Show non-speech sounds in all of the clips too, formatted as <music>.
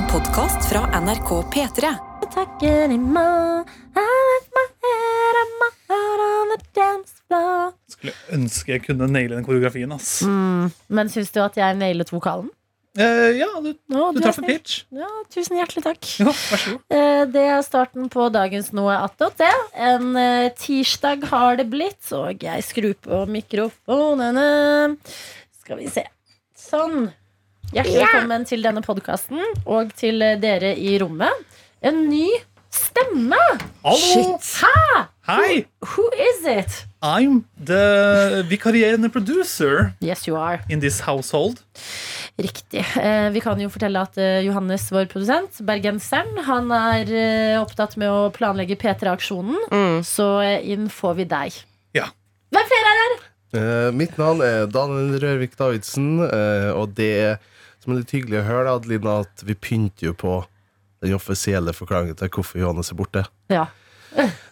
En podkast fra NRK P3. takker imot I left my head on my heart on the dance floor Skulle ønske jeg kunne naile den koreografien. ass mm, Men syns du at jeg nailet vokalen? eh, Ja, du, Å, du er traff en snill. pitch. Ja, tusen hjertelig takk. Ja, vær så god. Eh, Det er starten på dagens Noe attåt, det. En eh, tirsdag har det blitt, og jeg skrur på mikrofonene. Skal vi se. Sånn. Hjertelig velkommen til denne podkasten og til dere i rommet. En ny stemme! Hallo! Hæ? Hei! Who is it? I'm the vikarierende producer Yes, you are. in this household. Riktig. Eh, vi kan jo fortelle at eh, Johannes, vår produsent, bergenseren, han er eh, opptatt med å planlegge P3-aksjonen. Så eh, inn får vi deg. Ja. Hvem flere er her? Eh, mitt navn er Daniel Rørvik Davidsen, eh, og det er som er litt hyggelig å høre, Adelina, at vi pynter jo på den offisielle forklaringen til hvorfor Johannes er borte. Ja.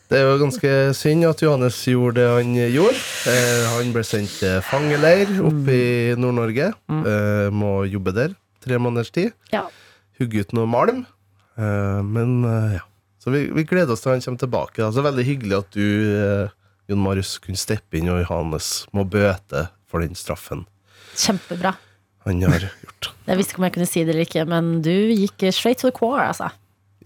Det er jo ganske synd at Johannes gjorde det han gjorde. Eh, han ble sendt til fangeleir oppe i Nord-Norge. Eh, må jobbe der tre måneders tid. Ja. Hugge ut noe malm. Eh, men eh, ja. Så vi, vi gleder oss til han kommer tilbake. Altså, Så veldig hyggelig at du, eh, Jon Marius, kunne steppe inn, og Johannes må bøte for den straffen Kjempebra. Han har gjort. Jeg visste ikke om jeg kunne si det eller ikke, men du gikk straight to the core, altså.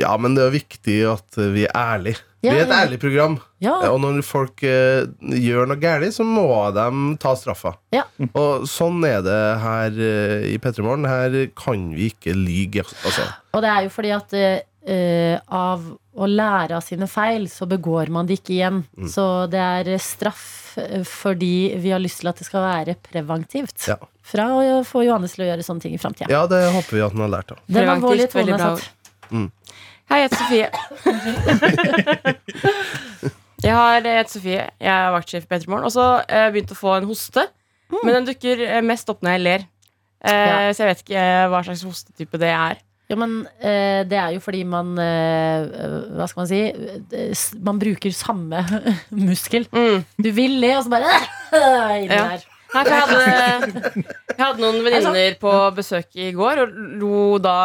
Ja, men det er viktig at vi er ærlige. Ja, vi er et ærlig program. Ja. Og når folk uh, gjør noe galt, så må de ta straffa. Ja. Og sånn er det her uh, i P3 Morgen. Her kan vi ikke lyge. Altså. Og det er jo fordi at eh, av å lære av sine feil, så begår man det ikke igjen. Så det er eh, straff eh, fordi vi har lyst til at det skal være preventivt. Ja. Fra å få Johannes til å gjøre sånne ting i framtida. Ja, det håper vi at han har lært av. Den alvorlige tonen er bra. satt. Hei, jeg heter Sofie. <laughs> jeg har jeg heter Sofie. Jeg er vaktsjef i P3 Morgen. Og så har jeg begynt å få en hoste. Men den dukker eh, mest opp når jeg ler. Eh, Ja. Så jeg vet ikke eh, hva slags hostetype det er. Ja, men eh, det er jo fordi man eh, Hva skal man si? s- Man bruker samme <laughs> muskel. Mm. Du vil le, og så bare <laughs> inni Ja. der. Jeg, hadde, jeg hadde noen venninner på besøk i går og lo da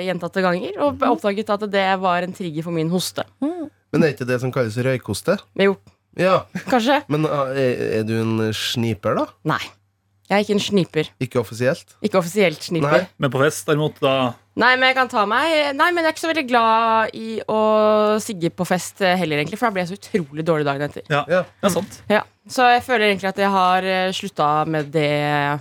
gjentatte ganger. Og oppdaget at det var en trigger for min hoste. Men er ikke det som kalles røykoste? Jo, Ja, kanskje? Men uh, er, er du en sniper, da? Nei. Jeg er ikke en sniper. Ikke offisielt? Ikke offisielt sniper. Nei. Men på fest, derimot, da Nei, men jeg kan ta meg Nei, men jeg er ikke så veldig glad i å sigge på fest heller, egentlig. For da blir jeg så utrolig dårlig dagen etter. Ja, Ja. det er sant. Ja, Så jeg føler egentlig at jeg har eh, slutta med det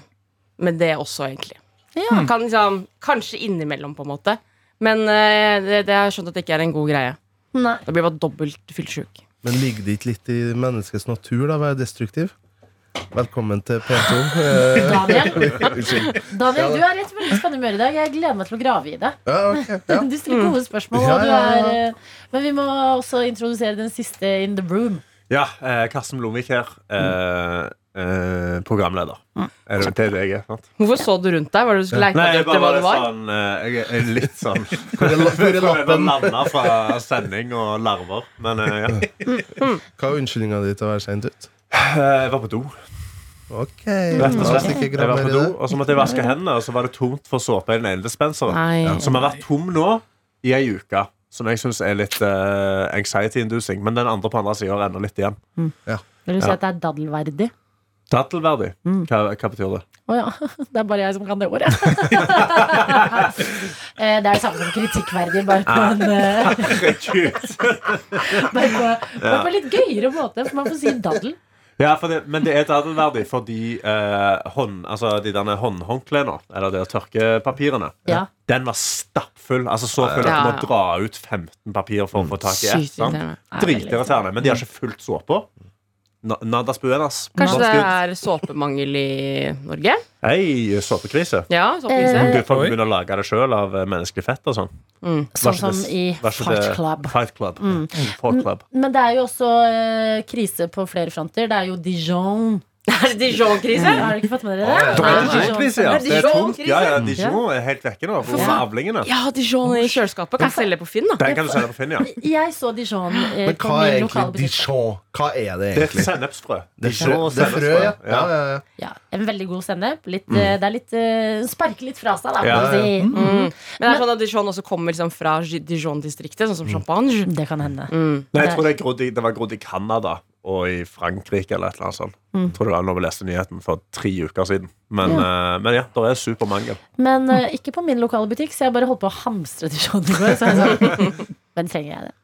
Med det også, egentlig. Ja. Kan liksom, kanskje innimellom, på en måte. Men eh, det, det har jeg skjønt at det ikke er en god greie. Nei. Da blir jeg bare dobbelt fyllesyk. Men ligger det ikke litt i menneskets natur da, å være destruktiv? Velkommen til P2. Eh, Daniel, <laughs> Daniel, du er i et veldig spennende humør i dag. Jeg gleder meg til å grave i det. Ja, okay. <laughs> Ja. Du stiller gode spørsmål. Ja, Og du er, eh, men vi må også introdusere den siste in the room. Ja, eh, Karsten Blomvik her. Eh, eh, programleder. Er det det jeg er? sant? Hvorfor så du rundt deg? Var det du skulle leite Nei, jeg etter hva bare det var? sånn eh, Jeg er litt sånn <laughs> Hvor er, la- hvor er lappen? Landa fra sending og larver. Men eh, ja. Hva er unnskyldninga di til å være seint ut? Eh, Jeg var på do. Ok, Rett og oss slett. ikke Jeg var på do, det. Og så måtte jeg vaske hendene, og så var det tomt for såpe i den ene dispenseren. Nei. Som har vært tom nå i ei uke. Som jeg syns er litt eh, anxiety-inducing. Men den andre på andre sida renner litt igjen. Vil du si Ja. at det er daddelverdig? Daddelverdig. Mm. Hva, hva betyr det? Å ja. <laughs> Det er bare jeg som kan det ordet. <laughs> Eh, det er det samme som kritikkverdig, bare på en eh, <laughs> bare på, bare på en litt gøyere måte, for man får si daddel. Ja, for det, men det er daddelverdig fordi eh, hånd, altså de derne håndhåndklærne, eller de der tørkepapirene, Ja. den var stappfull. Altså Så full at Ja, du må dra ut 15 papir for å få tak i ett. Er veldig Dritirriterende. Men de har ikke fullt såpe. Na- Nadas buenas. Kanskje det er såpemangel i Norge? Hei, såpekrise. Ja, såpekrise. Eh, Du får begynne å lage det sjøl av eh, menneskelig fett og sånn. Mm. Sånn som i Fight Club. Fight Club. Mm. Fight Club. Men det er jo også eh, krise på flere fronter. Det er jo Dijon <laughs> Er det Dijon-krise? Har du ikke fått med dere det? Ja, ja. Det er Dijon-krise, ja. Det er tungt. Ja, ja, Dijon er helt vekke nå. Hvor er avlingene? Ja, Dijon i kjøleskapet. Kan jeg selge på Finn, da? Den kan du selge på Finn, ja. Jeg så Dijon eh, Men hva er egentlig. Dijon? Hva er det Det er et egentlig? Det er sennepsfrø. Dijon det er frø ja. Ja, ja, ja. Ja, en veldig god sennep. Litt, mm. Det er litt uh, Sparker litt fra seg, da. kan Ja, si. Mm. Mm. Men det er sånn at Dijon også kommer liksom fra Dijon-distriktet, sånn som champagne. Det kan hende. Mm. Nei, jeg tror det, er grodd i, det var grodd i Canada og i Frankrike eller et eller annet sånt. Mm. Jeg tror det var når vi leste nyheten for tre uker siden. Men ja, men ja det er supermangel. Men uh, ikke på min lokale butikk, så jeg bare holdt på å hamstre Dijon i går. Så jeg sånn, <laughs> men trenger jeg det?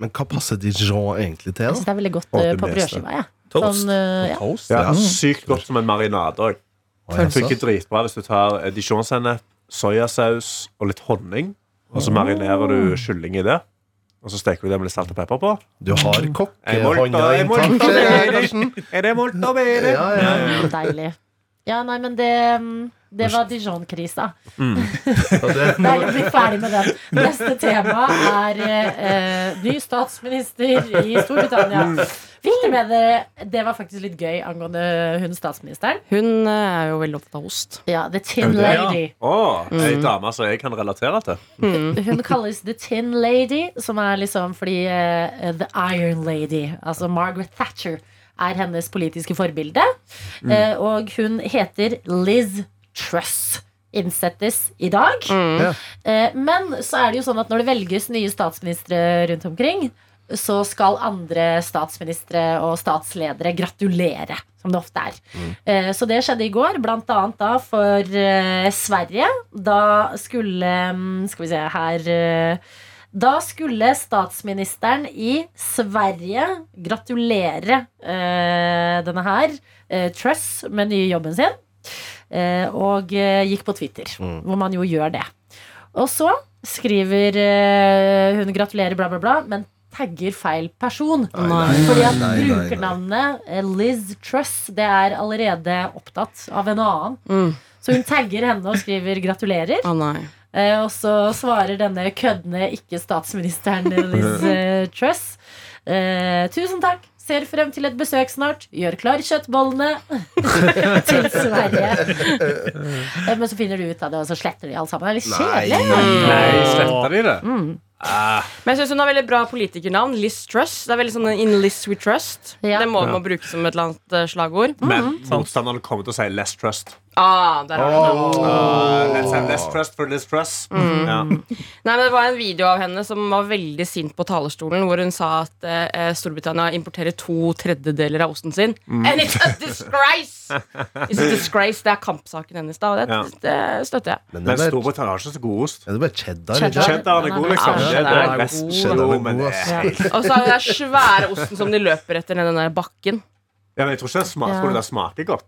Men hva passer Dijon egentlig til? Jeg synes det er veldig godt uh, på brødskiva. Ja. Toast. Sånn, ja. Toast? Ja, Ja. Sykt godt som en marinade òg. Å. Funker dritbra hvis du tar dijonsennep, dijon-sennep, soyasaus og litt honning. Og så marinerer du kylling i det. Og så steker vi det med litt salt og pepper på. Du har kokkehånda i. Karsten. Er det molto bene? Ja, ja, ja. Deilig. Ja, nei, men det, mm, det var Dijon-krisa. Mm. <laughs> Nei, er vi ferdig med den. Neste tema er eh, ny statsminister i Storbritannia. Fikk dere med dere Det var faktisk litt gøy angående hun statsministeren. Hun eh, er jo veldig opptatt av ost. Ja, The Tin det? Ja. Lady. Å, ei dame som jeg kan relatere til. Hun kalles The Tin Lady, som er liksom fordi uh, The Iron Lady, altså Margaret Thatcher, er hennes politiske forbilde. Mm. og hun heter Liz Truss. Innsettes i dag. Ja. Eh, men så er det jo sånn at når det velges nye statsministre rundt omkring, så skal andre statsministre og statsledere gratulere, som det ofte er. Mm. Så det skjedde i går, blant annet da for eh, Sverige. Da skulle mm, Skal vi se her eh, Da skulle statsministeren i Sverige gratulere eh, denne her, eh, Truss, med nye jobben sin. Eh, og eh, gikk på Twitter, hvor man jo gjør det. Og så skriver eh, hun 'gratulerer', bla, bla, bla, men tagger feil person. Nei, Fordi at nei, nei, nei. brukernavnet eh, Liz Truss Det er allerede opptatt av en annen. Mm. Så hun tagger henne og skriver 'gratulerer'. Eh, og så svarer denne køddende ikke-statsministeren <laughs> Liz eh, Truss. Eh, tusen takk. Ser frem til et besøk snart. Gjør klar kjøttbollene <laughs> til Sverige. Eh, Men så finner du ut av det, og så sletter de alle sammen. Det er litt kjedelig. Nei, sletter de det? Mm. Ah, Men jeg syns hun har veldig bra politikernavn. Liz Truss. Det er veldig sånn In Liz We Trust. Ja. Det må Ja. man bruke som et eller annet eh, slagord. men motstanderne kommer til å si 'less trust'. Ah, der har. Ah, let's have less trust for less trust. Ja. Nei, men Det var en video av henne som var veldig sint på talerstolen, hvor hun sa at eh, Storbritannia importerer to tredjedeler av osten sin. And it's a disgrace! It's a disgrace Det er kampsaken hennes, da, og det, Ja. det støtter jeg. Men Men er Storbritannia har ikke så god ost. er det bare cheddar? Cheddar. cheddar er god, liksom. Ja, Det er cheddar er best. Cheddar er men god, det ass. er helt- Og så er det den svære osten som de løper etter ned den der bakken. Ja, men jeg tror ikke det smaker, Ja. det smaker godt.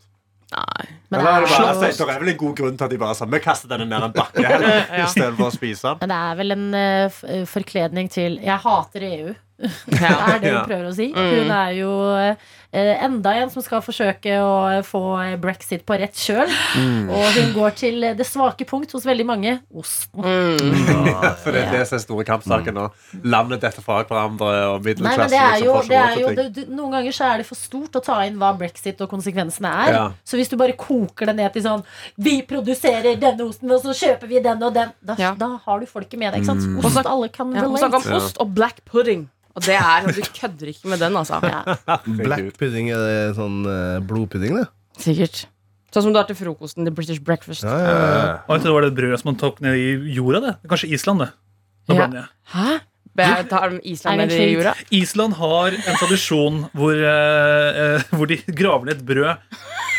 Nei. Men det er bare, altså, det er vel en god grunn til at de bare sa Vi kaster denne ned en bakke heller, <laughs> Ja. istedenfor å spise den. Men det er vel en uh, forkledning til 'jeg hater EU'. Det er det hun prøver å si. Mm. Hun er jo eh, enda en som skal forsøke å få brexit på rett kjøl. Mm. Og hun går til det svake punkt hos veldig mange osten. Mm. For det er det som er store kampsaken nå. Landet detter fra hverandre, og Nei, middelklassen det er liksom jo, får ikke det råd er til jo ting. det, Noen ganger så er det for stort å ta inn hva brexit og konsekvensene er. Ja. Så hvis du bare koker det ned til sånn Vi produserer denne osten, og så kjøper vi den og den. Da, Ja. da har du folket med deg. ikke sant? Mm. Ost alle kan Ja, og relate. snakk om ost og black pudding. Og det er Du kødder ikke med den, altså. Ja. Black pudding, er det sånn eh, blodpudding, det? Sikkert. Sånn som du har til frokosten. The British breakfast. Ja, ja, ja. Og jeg tror det var det brødet som man tok ned i jorda. det Det Kanskje Island, det. Nå Ja. blander jeg. Hæ? Be- Tar Island Er ned i fint? jorda? Island har en tradisjon hvor, eh, eh, hvor de graver ned et brød,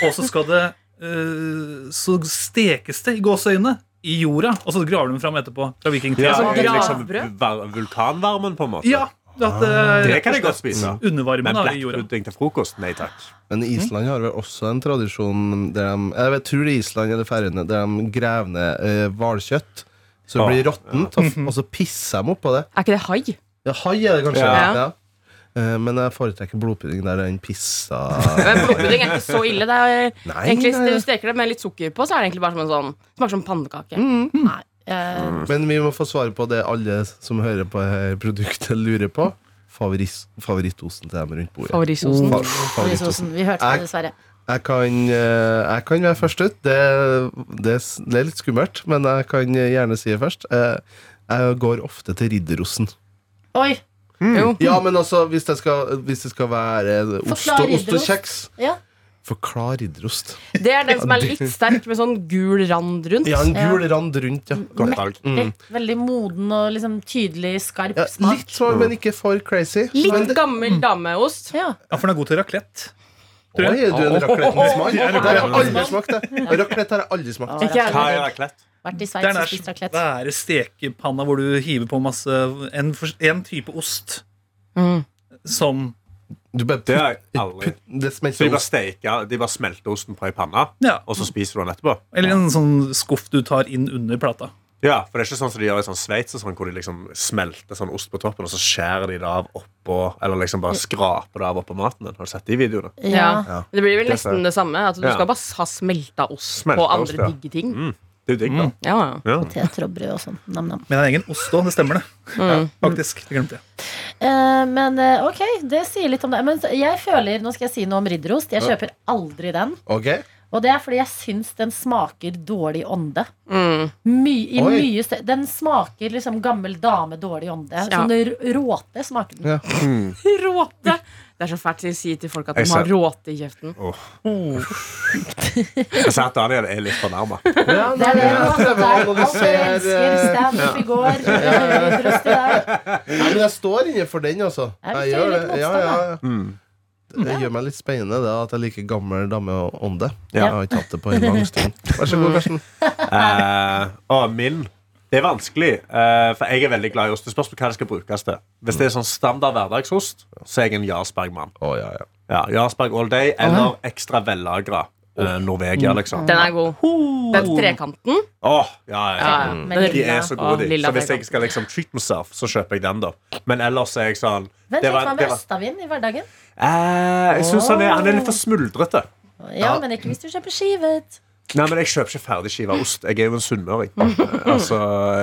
og så skal det eh, Så stekes det i gåseøynene i jorda, og så graver de fram etterpå. Fra vikingtida. Ja, liksom gravbrød? vulkanvarmen, på en måte. Ja, at, ah, Det kan jeg godt spise. Undervarmen Men jorda. til frokost? Nei takk. Men Island har vel også en tradisjon der de Jeg vet, tror det er Island eller Færøyene der de graver ned eh, hvalkjøtt. Så det Åh, blir råttent, og, og så pisser de oppå det. Er ikke det hai? Ja, hai er det kanskje. Ja. Ja. Eh, men jeg foretrekker blodpudding der den pissa Men Blodpudding er ikke så ille. Det er Nei, egentlig, nei. Du steker det med litt sukker på, så er det egentlig bare som en sånn Smaker som pannekake. Nei. Eh, Men vi må få svar på det alle som hører på produktet, lurer på. favoritt, favorittosten til dem rundt bordet. Favorittsosen. Fa- Favorittosen. Favorittosten. Vi hørte det, dessverre. Jeg kan, eh, jeg kan være først ut. Det, det, er det er litt skummelt, men jeg kan gjerne si det først. Eh, Jeg går ofte til ridderosten. Oi! Jo. Ja, men altså, hvis det skal, hvis det skal være ost og, ost og kjeks Ja. Forklar ridderost. Det er den <laughs> som er litt sterk, med sånn gul rand rundt. Ja, en gul rand rundt, ja. Godt. Mm. Veldig moden og liksom tydelig skarp ja smak. litt sånn, men ikke for crazy. Litt det- gammel dameost. Ja. Ja, for den er god til raclette. Tror jeg. Oi, du en raclettens mann? Det er har jeg aldri raclette. smakt. det Raclette har jeg aldri smakt. Hva er raclette? Vært i Det er Sveits den og spist raclette. svære stekepanna hvor du hiver på masse En, en type ost Mm. som bare Det har jeg aldri. Det Så de bare steker De bare smelter osten på ei panne, Ja. og så spiser du den etterpå? Eller en sånn skuff du tar inn under plata. Ja, for det er ikke sånn som de gjør i sånn Sveits, sånn, hvor de liksom smelter sånn ost på toppen, og så skjærer de det av oppå Eller liksom bare skraper det av oppå maten din. Har du sett de videoene? Ja. Ja. Det blir vel nesten det samme. At du Ja. skal bare ha smelta ost Smelta på ost, andre ja. digge ting. Mm. Det er jo digg, da. Ja, ja. Ja. Poteter og brød og sånn. Nam-nam. Men en egen ost òg, det stemmer det. Mm. Faktisk. Det glemte jeg. Eh, men eh, ok, det sier litt om det. Men jeg føler, nå skal jeg si noe om ridderost. Jeg kjøper aldri den. Ok? Og det er fordi jeg syns den smaker dårlig ånde. Mm. My, i Oi. mye stø Den smaker liksom gammel dame, dårlig ånde. Ja. Sånn r- råte smaker den. Ja. <laughs> Råte! Det er så fælt å si til folk at de har ser- råte i kjeften. <laughs> Jeg ser at Daniel er litt fornærma. Ja, Det er det han å elsker. eh, Standup i går. Men jeg står inne for den, altså. Jeg gjør det. Ja, ja, ja. Mm. Det gjør meg litt spennende det at jeg liker gammel dameånde. Ja. Jeg har ikke hatt det på en lang stund. Vær så god, Karsten. uh, og min Det er vanskelig, eh, for jeg er veldig glad i ost. Det spørs på hva det skal brukes til. Hvis det er sånn standard hverdagsost, så er jeg en Jarlsberg-mann. Oh, ja, ja. Ja, Jarlsberg all day eller ekstra vellagra uh, Norvegia, liksom. Den er god. Den trekanten. Åh, ja, ja, Ja, ja. ja. De er så gode, de. Så hvis jeg skal liksom treat myself, så kjøper jeg den, da. Men ellers er jeg sånn Vent det litt, hva det med østavind i hverdagen? eh, Jeg syns han, han er litt for smuldrete. Ja, men ikke hvis du kjøper skivet. Nei, men Jeg kjøper ikke ferdig skiva ost. Jeg er jo en sunnmøring. Eh, altså,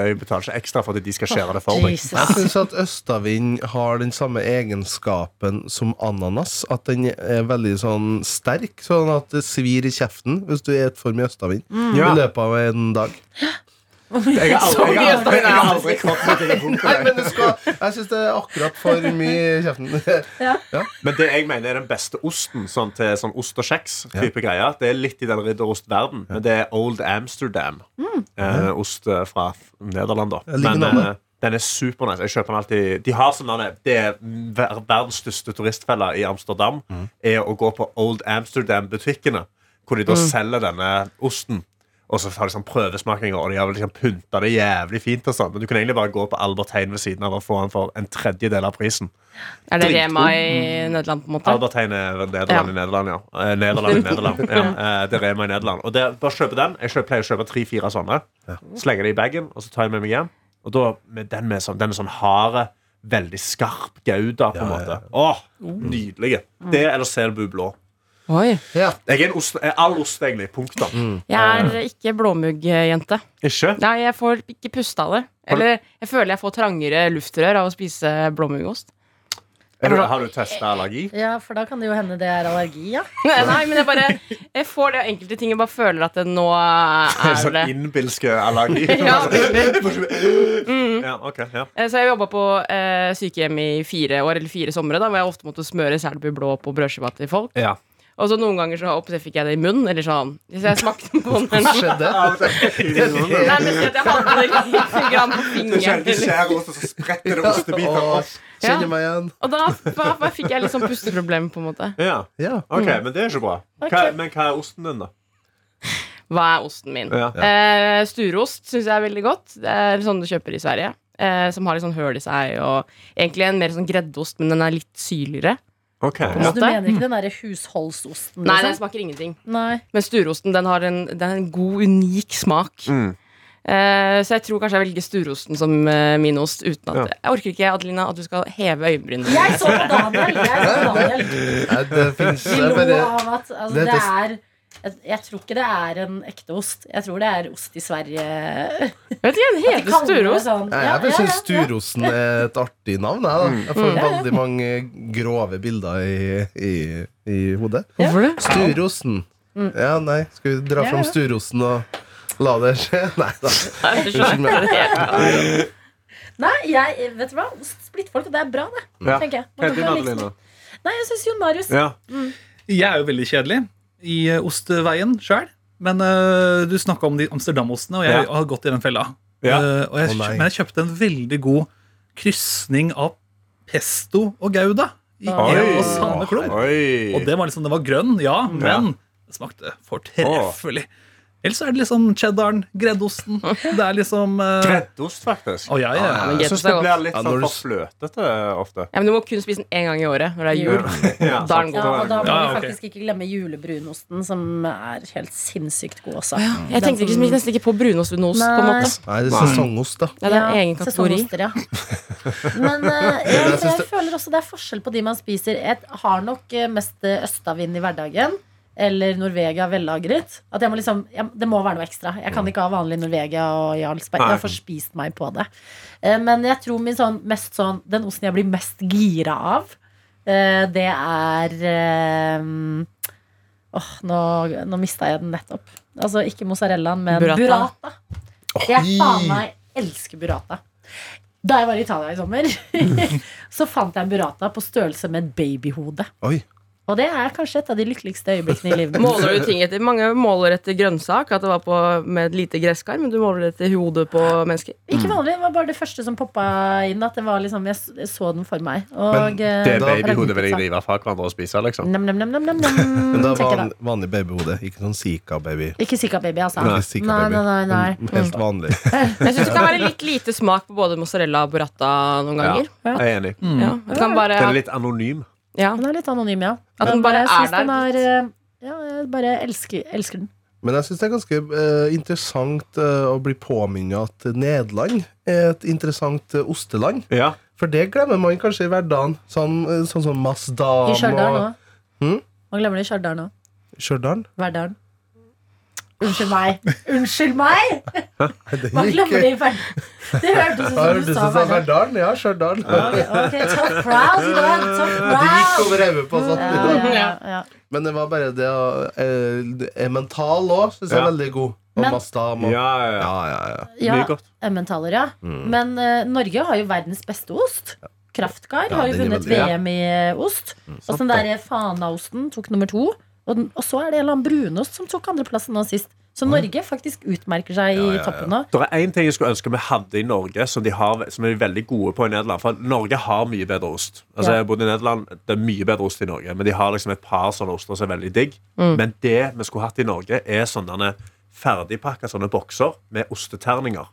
jeg betaler ikke ekstra for at de skal skjære det for meg. Jesus. Jeg syns at østavind har den samme egenskapen som ananas. At den er veldig sånn sterk, sånn at det svir i kjeften hvis du spiser for mye østavind Ja. i løpet av en dag. Jeg har aldri, jeg har aldri, jeg har aldri kommet meg til det punktet. Nei, men det skal, jeg syns det er akkurat for mye i kjeften. <laughs> Men det jeg mener er den beste osten sånn til sånn ost og kjeks-type greier, det er litt i den ridderostverden, men det er Old Amsterdam. Eh, ost eh, fra Nederland, da. Men eh, den er supernice. Jeg kjøper den alltid De har sånn Det er verdens største turistfelle i Amsterdam. Er å gå på Old Amsterdam-butikkene, hvor de da selger denne osten. Og så har de sånn prøvesmakinger, og de har vel liksom pynta det jævlig fint. og sånn Men du kan egentlig bare gå på Albert Heijn ved siden av og få den for en tredjedel av prisen. Er det. Rema i Nederland, på en måte? Albert Heijn er Nederland Ja. i Nederland, ja. Eh, Nederland i Nederland. <laughs> Ja. Eh, det er Rema i Nederland. Og det, bare kjøpe den. Jeg kjøper, pleier å kjøpe tre-fire sånne. Slenger det i bagen, og så tar jeg med meg hjem. Og da med den med sånn, den er sånn harde, veldig skarp gouda, på en Ja, måte. ja, Åh, nydelig. Det eller Selbu blå. Oi. Ja. Jeg er en ost, er all ost, egentlig. Punktum. Jeg er ikke blåmuggjente. Ikke? Nei, jeg får ikke puste av det. Eller jeg føler jeg får trangere luftrør av å spise blåmuggost. Du, har du testa allergi? Ja, for da kan det jo hende det er allergi, ja. <laughs> Nei, men jeg bare Jeg får det av enkelte ting. Jeg bare føler at det nå <laughs> er Sånn innbilske allergi? <laughs> Ja. ja, ok, ja. Eh, Så jeg jobba på eh, sykehjem i fire år, eller fire somre, da, hvor jeg ofte måtte smøre Selbu blå på brødskiva til folk. ja. Og så noen ganger så opp, fikk jeg det i munnen, eller sånn. Hvis jeg smakte på <laughs> den. Hva skjedde? Nei, men at jeg hadde det litt grann på fingeren. Du skjærer ost, og så spretter det ostebiter opp. Kjenner meg igjen. Og da fikk jeg litt sånn pusteproblem, på en måte. Ja. Ja. Ok, men det er ikke bra. Hva, men hva er osten din, da? Hva er osten min? Ja. Eh, sturost syns jeg er veldig godt. Det er sånn du kjøper i Sverige. Eh, som har litt sånn høl i seg. Og egentlig en mer sånn greddost, men den er litt syrligere. Ok, en ja. Så du mener ikke den derre husholdsosten? Nei, den liksom? smaker ingenting. Nei. Men sturosten den har en, den har en god, unik smak. Mm. Eh, så jeg tror kanskje jeg velger sturosten som eh, min ost. Uten at Ja. Jeg orker ikke Adelina, at du skal heve øyenbrynene. Jeg så på Daniel! Jeg så på Daniel. Det finnes Vi det er lo bare av at altså, det det det er Jeg, jeg tror ikke det er en ekte ost. Jeg tror det er ost i Sverige. Vet ikke, den De heter sturost. sånn. Ja, jeg ja, ja. Sturosen er et artig navn. Jeg, da. jeg får Mm. Veldig mange grove bilder i, i, i hodet. Hvorfor det? Sturosten. Ja, nei, skal vi dra Ja, fram sturosten og la det skje? <laughs> Nei da. Helt. Nei, jeg, vet du hva? Ost splitter og det er bra, det. Ja. Tenker jeg. Nei, jeg syns Jon Marius Ja. Jeg er jo veldig kjedelig i eh, ostveien sjøl. Men uh, du snakka om de Amsterdam-ostene, og jeg Ja. har gått i den fella. Ja. Uh, og jeg, oh, men jeg kjøpte en veldig god krysning av pesto og gouda i en og samme klump. Og det var liksom, det var grønn, ja, men det smakte fortreffelig. Ellers så er det liksom cheddaren, greddosten. <laughs> Det er liksom uh, Greddost, faktisk. Oh, ja, ja. ja Jeg syns det blir litt Ja, sånn du for fløtete ofte. Ja, men du må kun spise den én gang i året når det er jul. Ja, <laughs> Da er den Ja, god. og da må Ja, vi faktisk ikke glemme julebrunosten, som er helt sinnssykt god også. Jeg tenkte ikke, nesten ikke på brunost uten ost. på en måte Nei, det er sesongost, da. Ja, det er egen kategori. ja. Men uh, <laughs> jeg, Jeg jeg føler også det er forskjell på de man spiser. Jeg har nok eh, mest østavind i hverdagen. Eller Norvegia vellagret. At jeg må liksom, jeg, det må være noe ekstra. Jeg kan ikke ha vanlig Norvegia og Jarlsberg. Jeg har forspist meg på det. Eh, Men jeg tror min sånn, mest sånn, den osten jeg blir mest gira av, eh, det er eh, Åh, nå, nå mista jeg den nettopp. Altså ikke mozzarellaen, men Burrata. burrata. Jeg faen meg elsker burrata. Da jeg var i Italia i sommer, <laughs> <laughs> så fant jeg en burrata på størrelse med et babyhode. Oi. Og det er kanskje et av de lykkeligste øyeblikkene i livet mitt. Måler du ting etter Mange måler etter grønnsak, at det var på, med et lite gresskar, men du måler etter hodet på mennesker. Ikke vanlig, det var bare det første som poppa inn. At det var liksom, jeg så den for meg. Og, Men eh, Det Da- babyhodet vil jeg rive fra hverandre og spise, liksom. Nem, nem, nem, nem, nem, <laughs> Men det er van, vanlig babyhode, ikke sånn sika-baby. Ikke Sika Baby, altså. Nei, sika nei, nei, nei. nei. Mm, Helt vanlig. <laughs> Jeg syns det kan være litt lite smak på både mozzarella og burrata noen Ja, ganger. jeg er enig. Ja, at, det kan bare, Den er litt anonym. Ja. Den er litt anonym, ja. At den bare jeg er syns der. den er eh, Ja, jeg bare elsker, elsker den. Men jeg syns det er ganske uh, interessant uh, å bli påminnet at Nederland er et interessant uh, osteland. Ja. For det glemmer man kanskje i hverdagen. Sånn, sånn som Masdam I Stjørdal òg. nå. Hm? Man glemmer det i Stjørdal òg. Verdalen. Unnskyld meg! Unnskyld meg! Det Man glemmer det i Verdalen. Det hørtes ut som du sa. Verdalen. Ja, Stjørdal. Ok, tough crowd i dag. Tough Det gikk over hodet på oss. Ja, ja, ja, ja. Men det var bare det å eh, Emmental òg syns jeg er veldig god. Og Men- Masdam og Ja, ja, ja. Ja, ja, ja. ja Mye godt. Emmentaler, ja. Men eh, Norge har jo verdens beste ost. Kraftgar har jo vunnet VM i ost. Og sånn der Fana-osten tok nummer to. Og, og så er det en eller annen brunost som tok andreplassen nå sist. Så Norge faktisk utmerker seg i toppen nå. Det er én ting jeg skulle ønske vi hadde i Norge, som de, har, som er veldig gode på i Nederland. For Norge har mye bedre ost. Altså, Ja. jeg bodd i Nederland, Det er mye bedre ost i Norge, men de har liksom et par sånne oster som er veldig digg. Mm. Men det vi skulle hatt i Norge, er sånne ferdigpakka sånne bokser med osteterninger.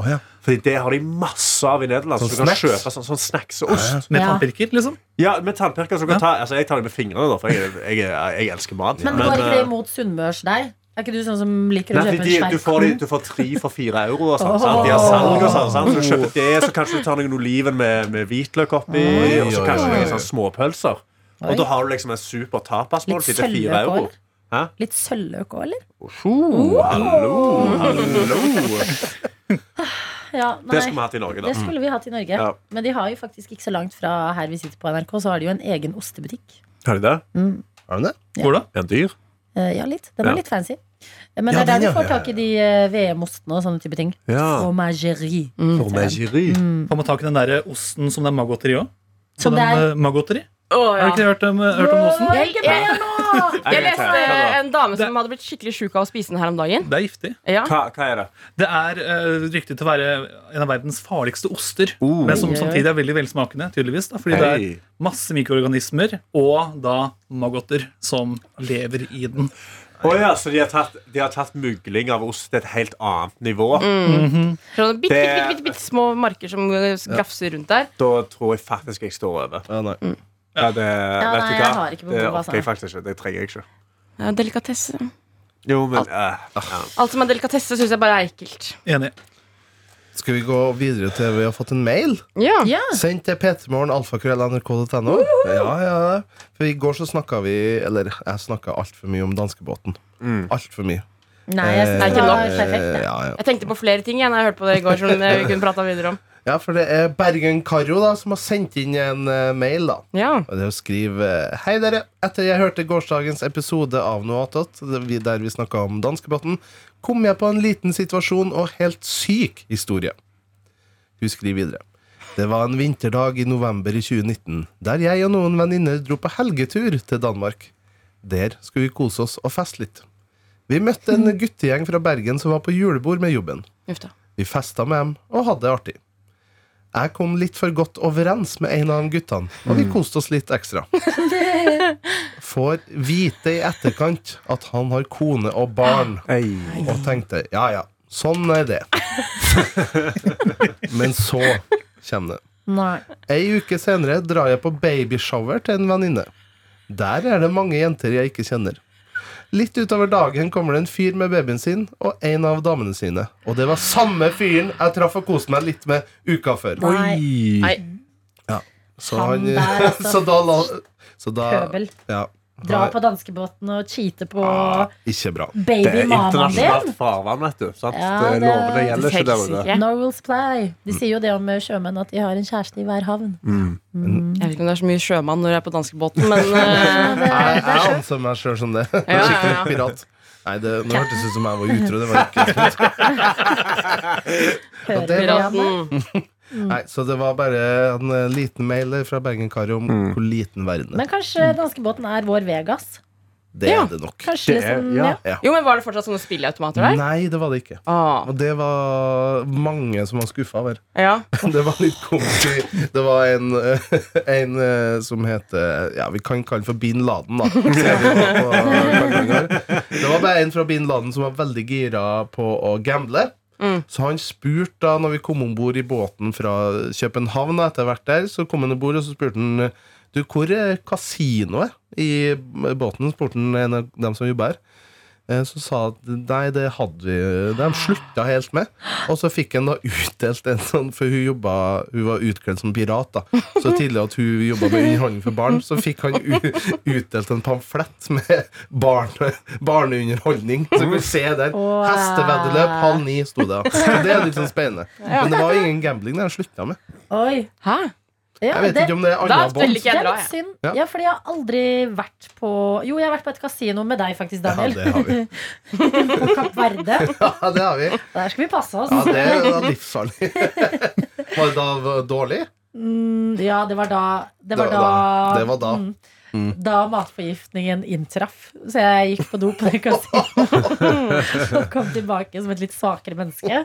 Å, ja. Fordi det har de masse av i Nederland. Sånn så du kan snacks? kjøpe sånn, sånn snackseost. Med Ja. tannpirker, liksom. Ja, med tannpirker. Ja. ta, altså, jeg tar dem med fingrene, da, for jeg, jeg, jeg, jeg elsker mat. Men går ikke det imot imot sunnmørsdeig? Er ikke du sånn som liker å Nei, kjøpe de, en du, svær får, de- du får tre for fire euro. Og sånn, sant? De har salg og sånn. Sant? Så du kjøper det, så kanskje du tar noen oliven med, med hvitløk oppi, oh, og så kanskje noen sånn småpølser. Oi. Og da har du liksom en super tapasmåltid til fire euro. Hæ? Litt sølvløk òg, eller? Oh, hallo, hallo. <laughs> <laughs> Ja, Det skulle vi hatt i Norge, da. Det skulle vi hatt i Norge. Ja. Men de har jo faktisk ikke så langt fra her vi sitter på NRK, så har de jo en egen ostebutikk. Har de det? Har de det? Hvor da? Er den dyr? Eh, ja, litt. Den er Ja. litt fancy. Eh, Men Ja, det er der du får tak i de eh, VM-ostene og sånne type ting. Ja. Fromagerie. Formageri. Får man tak i den der osten som det er maggotteri òg? Som det er- Maggotteri? ja. Har du ikke hørt om, hørt om osten? Jeg! Jeg Jeg leste en dame som hadde blitt skikkelig sjuk av å spise den her om dagen. Det er giftig. Ja. Hva, hva er det? Det er uh, ryktet til å være en av verdens farligste oster. Oh. Men som samtidig er veldig velsmakende, tydeligvis. Da, fordi det er masse mikroorganismer og da maggoter som lever i den. Oh, ja, så de har, tatt, de har tatt mugling av ost til et helt annet nivå? Sånne bitte, bitte, Det- bitte, bitte, bitte små marker som eh, grafser rundt der. Da tror jeg faktisk jeg står over. Ja, nei. Ja, det, Ja, vet nei, du jeg hva? har ikke behov, det orker jeg faktisk ikke. Det trenger jeg ikke. Ja, delikatesse. Jo, men eh, ja. Alt som er delikatesse, syns jeg bare er ekkelt. Enig. Skal vi gå videre til vi har fått en mail? Ja. Ja. Sendt til p3morgen.alfakrøll.nrk.no. Ja, ja. For i går så snakka vi Eller jeg snakka altfor mye om danskebåten. Altfor mye. Nei, jeg synes Er det ikke var nok? perfekt. det. Eh, Ja, ja. Jeg tenkte på flere ting jeg, når jeg hørte på det i går. Som vi kunne prata videre om ja, for det er Bergen-Karo da som har sendt inn en uh, mail. da Ja, Og det er å skrive eh, Hei dere, etter jeg hørte gårsdagens episode av Noe attåt, der vi snakka om danskebåten, kom jeg på en liten situasjon og helt syk historie. Hun skriver videre. Det var en vinterdag i november i 2019, der jeg og noen venninner dro på helgetur til Danmark. Der skulle vi kose oss og feste litt. Vi møtte en <laughs> guttegjeng fra Bergen som var på julebord med jobben. Vi festa med dem og hadde det artig. Jeg kom litt for godt overens med en av de guttene, og vi koste oss litt ekstra. <laughs> Får vite i etterkant at han har kone og barn, og tenkte ja ja, sånn er det. <laughs> Men så kommer det. Nei. Ei uke senere drar jeg på babyshower til en venninne. Der er det mange jenter jeg ikke kjenner. Litt utover dagen kommer det en fyr med babyen sin og en av damene sine. Og det var samme fyren jeg traff og koste meg litt med uka før. Nei. Nei. Så, Han han, der, altså. <laughs> så da la så da, Pøbel. ja, Dra på danskebåten og cheate på Ah, Ikke bra. Det er internasjonalt din. farvann, vet du. Sant? Ja, det, det- lovene gjelder ikke der ute. No rules play. De sier jo det om eh, sjømenn, at de har en kjæreste i hver havn. Jeg vet ikke om det er så mye sjømann når jeg er på danskebåten, men <laughs> det, Jeg, det er jeg anser meg sjøl som det. ja, ja. Skikkelig pirat. Nei, det, Nå hørtes det ut som jeg var utro. Det var ikke <laughs> Hører det <laughs> Janne? Nei, Så det var bare en eh, liten mail fra Bergen-Kari om Mm. hvor liten verden er. Men kanskje danskebåten er vår Vegas? Det Ja. er det nok. Kanskje Det er- liksom, ja. ja. Jo, men Var det fortsatt sånne spilleautomater der? Nei, det var det ikke. Ah, Og det var mange som var skuffa over. ja. Det var litt komisk. Det var en, eh, en eh, som heter Ja, vi kan kalle den for Bin Laden, da. Det var bare en fra Bin Laden som var veldig gira på å gamble. Mm. Så han spurte da når vi kom om bord i båten fra København, etter hvert der, så kom han om bord og så spurte han Du, hvor er kasinoet i båten? spurte han en av dem som jobber her. Eh, Så sa at nei, det hadde vi De slutta helt med. Og så fikk han da utdelt en sånn For hun jobba Hun var utkledd som pirat, da. Så tidlig at hun jobba med underholdning for barn, så fikk han u utdelt en pamflett med barn, barneunderholdning. Så kan vi se der. Wow. Hesteveddeløp halv ni sto det. Så det er litt sånn spennende. Men det var ingen gambling det han slutta med. Oi. Hæ? Ja, Jeg vet det- ikke om det er Da annen ikke jeg dra, jeg. Ja. Ja, fordi jeg har aldri vært på Jo, jeg har vært på et kasino med deg, faktisk, Ja, Daniel. det har vi. <laughs> på Kapp Verde. <laughs> Ja, det har vi. Der skal vi passe oss. Ja, det er livsfarlig. <laughs> Var det da dårlig? Mm, ja, det var da Det var Det da, da. Det var da. Mm, Mm. da matforgiftningen inntraff. Så jeg gikk på do på den kasinoet og kom tilbake som et litt svakere menneske.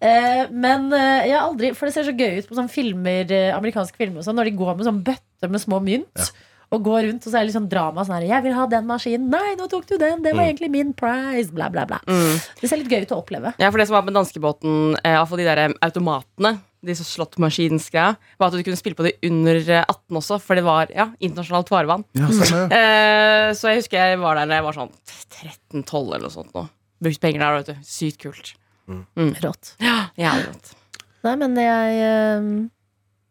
Eh, men eh, jeg har aldri For det ser så gøy ut på sånne filmer, eh, amerikanske filmer og sånn, når de går med sånn bøtter med små mynt. Og går rundt, og så er det litt sånn drama. Sånn her, 'Jeg vil ha den maskinen.' 'Nei, nå tok du den. Det var egentlig min prize.' Bla, bla, bla. Mm. Det ser litt gøy ut å oppleve. Ja, for det som var med danskebåten, eh, iallfall de der automatene, disse slåttmaskinsgreia, var at du kunne spille på det under eh, 18 også, for det var ja, internasjonalt farvann. Ja, stemmer. <laughs> Eh, så jeg husker jeg var der da jeg var sånn 13-12 eller noe sånt. Nå. Brukte penger der, vet du. Sykt kult. Rått. Ja, jævlig rått. Nei, men jeg eh,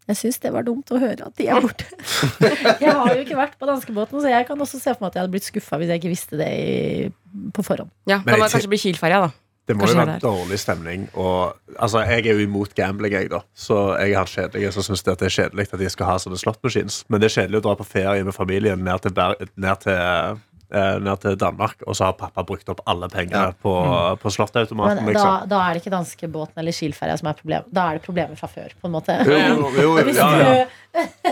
Jeg syns det var dumt å høre at de er borte. <laughs> jeg har jo ikke vært på danskebåten, så jeg kan også se for meg at jeg hadde blitt skuffa hvis jeg ikke visste det i, på forhånd. Ja, Da må jeg kanskje bli Kiel-ferja, da. Det må Kanskje jo være dårlig stemning. Og, altså, jeg er jo imot gambling, jeg, da. Så jeg er han kjedelige som syns det er kjedelig at de skal ha sånne slåttmachines. Men det er kjedelig å dra på ferie med familien ned til, ned til, eh, ned til Danmark, og så har pappa brukt opp alle pengene Ja. på, på slåttautomaten. Men Liksom. da, da er det ikke danskebåten eller Kiel-ferja som er problemet. Da er det problemet fra før, på en måte. Jo, jo, jo, ja, ja.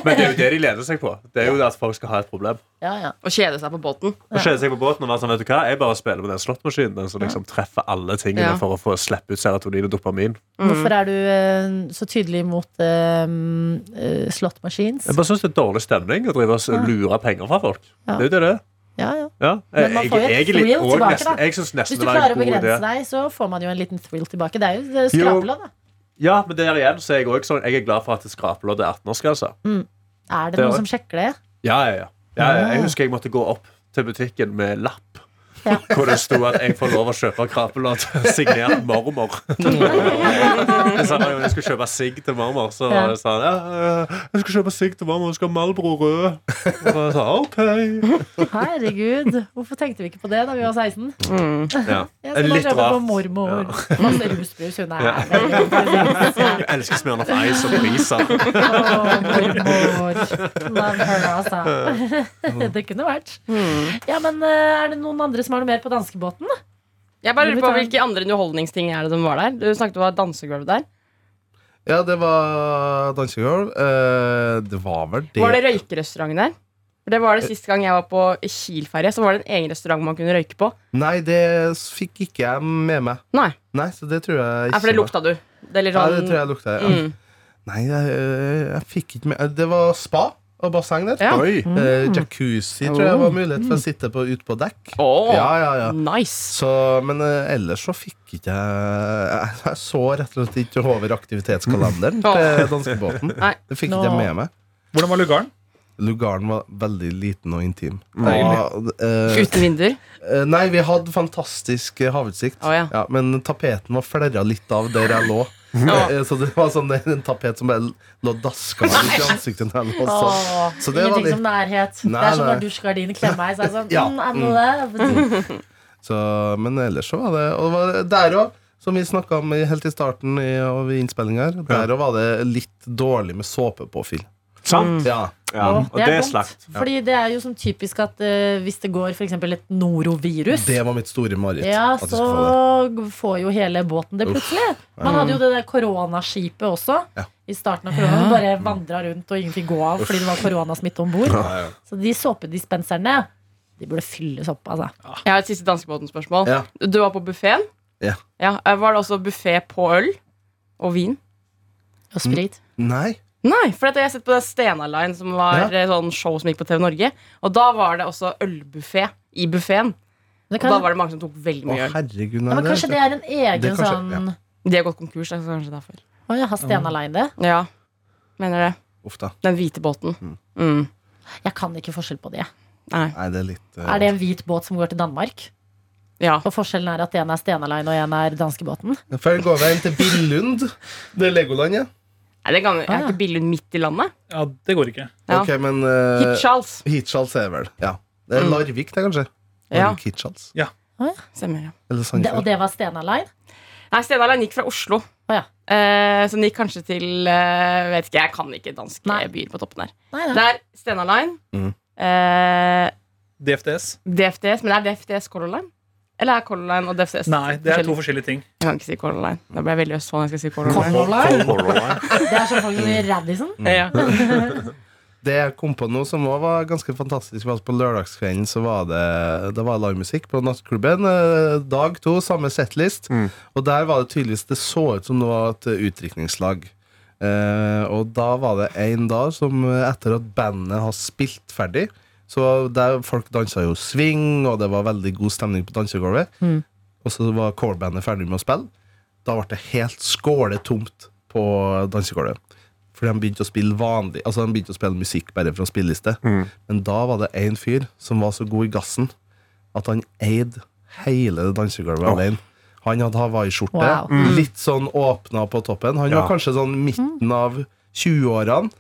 Men det er jo det de leder seg på. Det er jo at folk skal ha et problem. ja, ja. Å kjede seg på båten. Og kjede seg på båten og være sånn, vet du hva, Jeg bare spiller med den slåttmaskinen den som liksom treffer alle tingene Ja. for å få slippe ut serotonin og dopamin. Hvorfor er du eh, så tydelig mot uh, slåttmaskins? Jeg bare syns det er dårlig stemning å drive og lure penger fra folk. Ja. Det er jo det det er. Ja, ja. Ja. Men man får jo et thrill tilbake, nesten- da. Jeg Hvis du klarer å begrense deg, så får man jo en liten thrill tilbake. Det er jo skrapelodd, da. Ja, men der igjen så er jeg også sånn Jeg er glad for at skrapelodd er 18-årsgrense. Er det Det noen som sjekker det? Ja, ja, ja. ja, ja. Jeg husker jeg måtte gå opp til butikken med lapp. Ja. <laughs> Hvor det sto at jeg får lov å kjøpe krapelodd signert mormor. <laughs> jeg sa jeg skulle kjøpe sigg til mormor, så Ja. sa han ja, jeg skal kjøpe sigg til mormor, jeg skal ha Malbro rød. Og jeg sa OK. Herregud, hvorfor tenkte vi ikke på det da vi var 16? <laughs> Ja. Jeg skal Litt på rart. mormor. Masse rusbrus. Hun er Ja. Jeg elsker Smirnoff Ice og Brisa. Oh, mormor. Love her, altså. Det kunne vært. Ja, men eh, Er det noen andre som har noe mer på danskebåten? Jeg bare lurer på Hvilke andre underholdningsting er det som var der? Du snakket om dansegulv der. Ja, det var dansegulv. Eh, det var vel det. Var det røykerestaurant der? For Det var det Sist gang jeg var på Kiel-ferje, Så var det en egen restaurant man kunne røyke på. Nei, det fikk ikke jeg med meg. Nei, Nei, så det tror jeg ikke ja, for det lukta du. Det er litt Ja, sånn det tror jeg lukta. Ja. mm. Nei, jeg, jeg fikk ikke med Det var spa og basseng der. Ja. Oi. Eh, jacuzzi tror jeg var mulighet for å sitte på, ute på dekk. Åh, Ja, ja, ja. nice. Så, men eh, ellers så fikk ikke jeg Jeg, så rett og slett ikke over aktivitetskalenderen til danskebåten. <laughs> Det fikk ikke jeg med meg. Hvordan var lugaren? Lugaren var veldig liten og intim. Og, eh, Uten vinduer. eh, nei, vi hadde fantastisk eh, havutsikt. Oh, ja. Ja, men tapeten var flerra litt av der jeg lå. <laughs> Eh, Så det var sånn en tapet som bare lå daska meg i ansiktet. sånn. Åh, Så det ingenting litt- som nærhet. Nei, det er som når dusjgardinen klemmer meg. Så er sånn, Ja, mm, I'm. Så, men ellers så var det Og det var der òg, som vi snakka om helt i starten i, av innspillinga her, der òg var det litt dårlig med såpepåfyll. Sant? Ja. Ja. Og det er er slakt. Fordi det er jo sånn typisk at uh, hvis det går eksempel et norovirus Det var mitt store mareritt. ja, så det. får jo hele båten det plutselig. Man hadde jo det der koronaskipet også. Ja. I starten av korona. Bare vandra rundt og ingen fikk gå av fordi det var koronasmitte om bord. Ja, ja. Så de såpedispenserne De burde fylles opp, altså. Jeg har et siste danskebåten-spørsmål. Ja. Du var på buffeen. Ja. eh, Var det også buffé på øl og vin? Og sprit. Nei. Nei, for jeg har sett på det Stena Line, som var Ja. eh, sånn show som gikk på TV Norge. Og da var det også ølbuffé i buffeen. Og da var det mange som tok veldig mye øl. herregud, ja, men kanskje det er en egen Det kanskje- sånn De har gått konkurs, det er kanskje derfor. Å ja, har Stena Line det? Ja, mener det. Uff da. Den hvite båten. Mm. Jeg kan ikke forskjell på det. Nei. Nei, det er litt uh... Er det en hvit båt som går til Danmark? Ja. Og forskjellen er at en er Stena Line og en er danskebåten? Før går veien til Billund. Det er Legoland, ja. Nei, det kan, er Ah, ikke Billund midt i landet? Ja, det går ikke. Ja. Ok, men uh, Hitchhals. Hitchhals er vel Ja. Det er Mm. Larvik, det, kanskje? Ja. Larvik Hitchhals. Stemmer, ja. Eller Det, og Sandefjord. det var Stena Line? Nei, Stena Line gikk fra Oslo. Å ja. eh, så den gikk kanskje til eh, Vet ikke, jeg kan ikke danske Nei. byer på toppen her. Nei, Det er Stena Line, Mhm. eh, DFDS? DFDS, men det er DFDS Color Line? Eller er Color Line og DFDS Nei, det er to forskjellige? ting. Jeg kan ikke si Color Line. Da ble jeg veldig østfold når jeg skal si Color Line. Color Line? <laughs> Det er sånn folk som i Radisson. Ja. <laughs> Det jeg kom på nå som også var ganske fantastisk, var at på lørdagskvelden så var det, det var livemusikk på nattklubben. eh, Dag to, samme setlist. Og der var det tydeligvis Det så ut som det var et utdrikningslag. Eh, og da var det en dag som eh, etter at bandet har spilt ferdig Så der Folk dansa jo swing, og det var veldig god stemning på dansegulvet. Mm. Og så var corebandet ferdig med å spille. Da ble det helt skåletomt på dansegulvet. Fordi de begynte å spille vanlig Altså de begynte å spille musikk bare fra spilleliste. Men da var det én fyr som var så god i gassen at han eide hele det dansegulvet oh. alene. Han hadde hawaiiskjorte, Wow. litt sånn åpna på toppen. Han Ja. var kanskje sånn midten av 20-årene.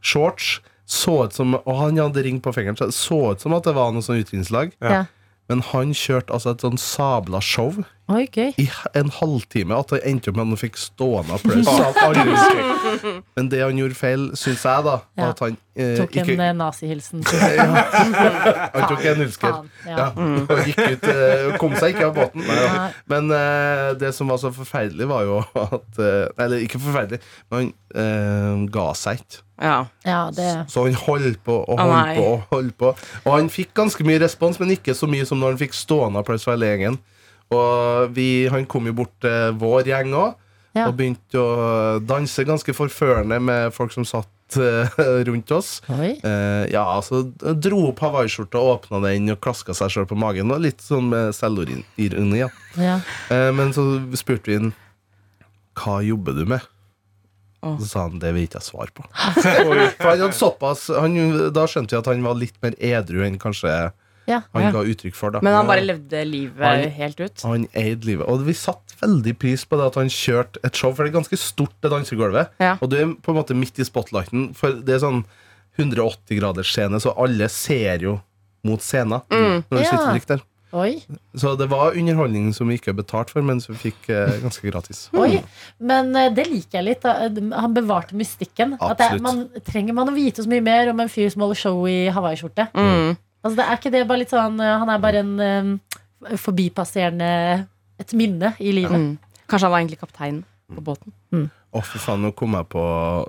Shorts. Så ut som, og han hadde ring på fingeren, så det så ut som at det var noe sånn utdrikningslag. Ja. Ja. Men han kjørte altså et sånn sabla show Oi, gøy. i en halvtime at det endte opp med at han fikk stående applaus. <laughs> Men det han gjorde feil, syns jeg, da, Ja. at han eh, Tok en ikke eh, nazihilsen. <laughs> Han tok en hilsker ja. Ja, og gikk ut eh, Kom seg ikke av båten. Nei. Men eh, det som var så forferdelig, var jo at eh, Eller ikke forferdelig, men han eh, ga seg ikke. ja. Ja, det Så han holdt på og holdt nei. på. Og holdt på Og han fikk ganske mye respons, men ikke så mye som når han fikk stående applaus fra gjengen. Og vi, han kom jo bort til vår gjeng òg, Ja. og begynte å danse ganske forførende med folk som satt eh, rundt oss. Oi. Eh, ja, altså Dro opp hawaiiskjorta, åpna den og klaska seg sjøl på magen. Og litt sånn med selvironi. Ja. Ja. Eh, men så spurte vi han hva jobber du med. Oh. Så sa han det vil ikke jeg svare på. <laughs> For han hadde såpass han, Da skjønte vi at han var litt mer edru enn kanskje Ja. han Ja. ga uttrykk for. da Men han bare levde livet Han- helt ut. Han eide livet. Og vi satt veldig pris på det at han kjørte et show, for det er ganske stort, det dansegulvet. Ja. Og du er på en måte midt i spotlighten, for det er sånn 180 graders scene, så alle ser jo mot scenen Mm. når du Ja. sitter drikker der. Oi, Så det var underholdning som vi ikke har betalt for, men som vi fikk eh, ganske gratis. <laughs> oi. Men eh, det liker jeg litt. Da. Han bevarte mystikken. At det, man, trenger man å vite så mye mer om en fyr som holder show i hawaiiskjorte? Mm. Altså, det er ikke det bare litt sånn eh, Han er bare en um, forbipasserende Et minne i livet. Mm. Kanskje han var egentlig kapteinen på båten. Å, fy faen, nå kom jeg på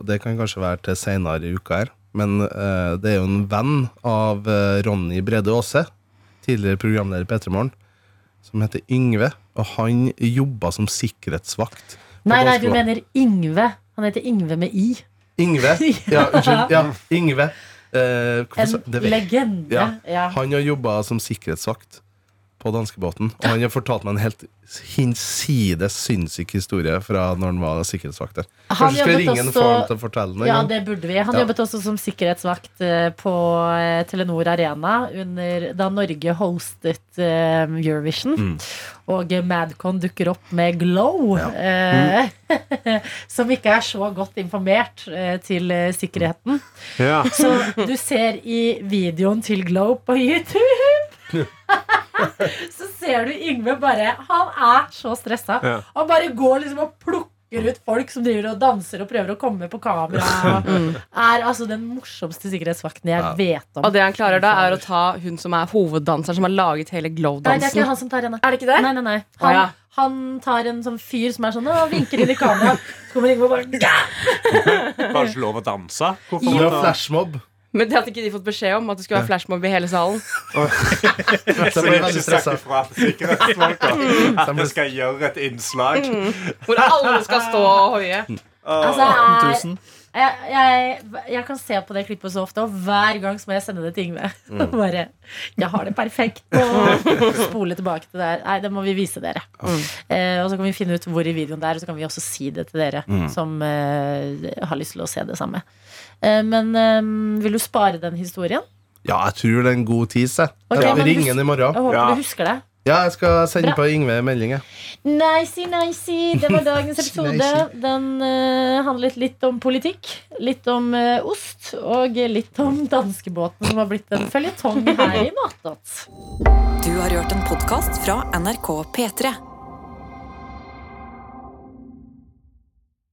Det kan kanskje være til seinere i uka her, men uh, det er jo en venn av uh, Ronny Brede Aase, tidligere programleder i P3 Morgen, som heter Yngve, og han jobba som sikkerhetsvakt. Nei, nei, du mener Yngve. Han heter Yngve med I. Yngve? <laughs> Ja, unnskyld. Ja, Yngve. Eh, En legende. Ja. Han har jobba som sikkerhetsvakt på danskebåten, og han har fortalt meg en helt hinsides sinnssyk historie fra når han var sikkerhetsvakt der. Han Kanskje skal ringe også- faren til å fortelle en Ja, det burde vi. Han Ja. jobbet også som sikkerhetsvakt eh, på eh, Telenor Arena under, da Norge hostet eh, Eurovision. Mm. Og Madcon dukker opp med Glow, eh, <laughs> som ikke er så godt informert eh, til sikkerheten. Ja. Så du ser i videoen til Glow på YouTube <laughs> <laughs> Så ser du Yngve bare Han er så stressa. Ja. Han bare går liksom og plukker ut folk som driver og danser og prøver å komme på kamera. Er altså den morsomste sikkerhetsvakten jeg Ja. vet om. Og det han klarer da, er å ta hun som er hoveddanseren, som har laget hele Nei, det er Glow-dansen. ikke han som tar henne. Er det ikke det? Nei, nei, nei. Han, ja. han tar en sånn fyr som er sånn og vinker inn i kamera. Så kommer Yngve og bare Var det ikke lov å danse? Hvorfor Det var flashmob. Men det hadde ikke de fått beskjed om, at det skulle være flashmob i hele salen. <laughs> Så jeg ble veldig stressa. fra til sikkerhetsfolka at <laughs> skal gjøre et innslag. Hvor alle skal stå og hoie. Altså, jeg, jeg, jeg, jeg kan se på det klippet så ofte, og hver gang så må jeg sende det til Yngve. <laughs> Bare, jeg har det perfekt. Og spole tilbake til det her. Nei, det må vi vise dere. Eh, og så kan vi finne ut hvor i videoen det er, og så kan vi også si det til dere som eh, har lyst til å se det samme. Eh, men eh, vil du spare den historien? Ja, jeg tror det er en god tis. Okay, Ok, jeg ringer den i morgen. Jeg håper Ja. du husker det. Ja, jeg skal sende Bra. på Yngve en melding. Nicey, nicey. Det var dagens <laughs> episode. Den uh, handlet litt om politikk, litt om uh, ost og litt om danskebåten, som har blitt en føljetong her i Matdott. Du har hørt en podkast fra NRK P3.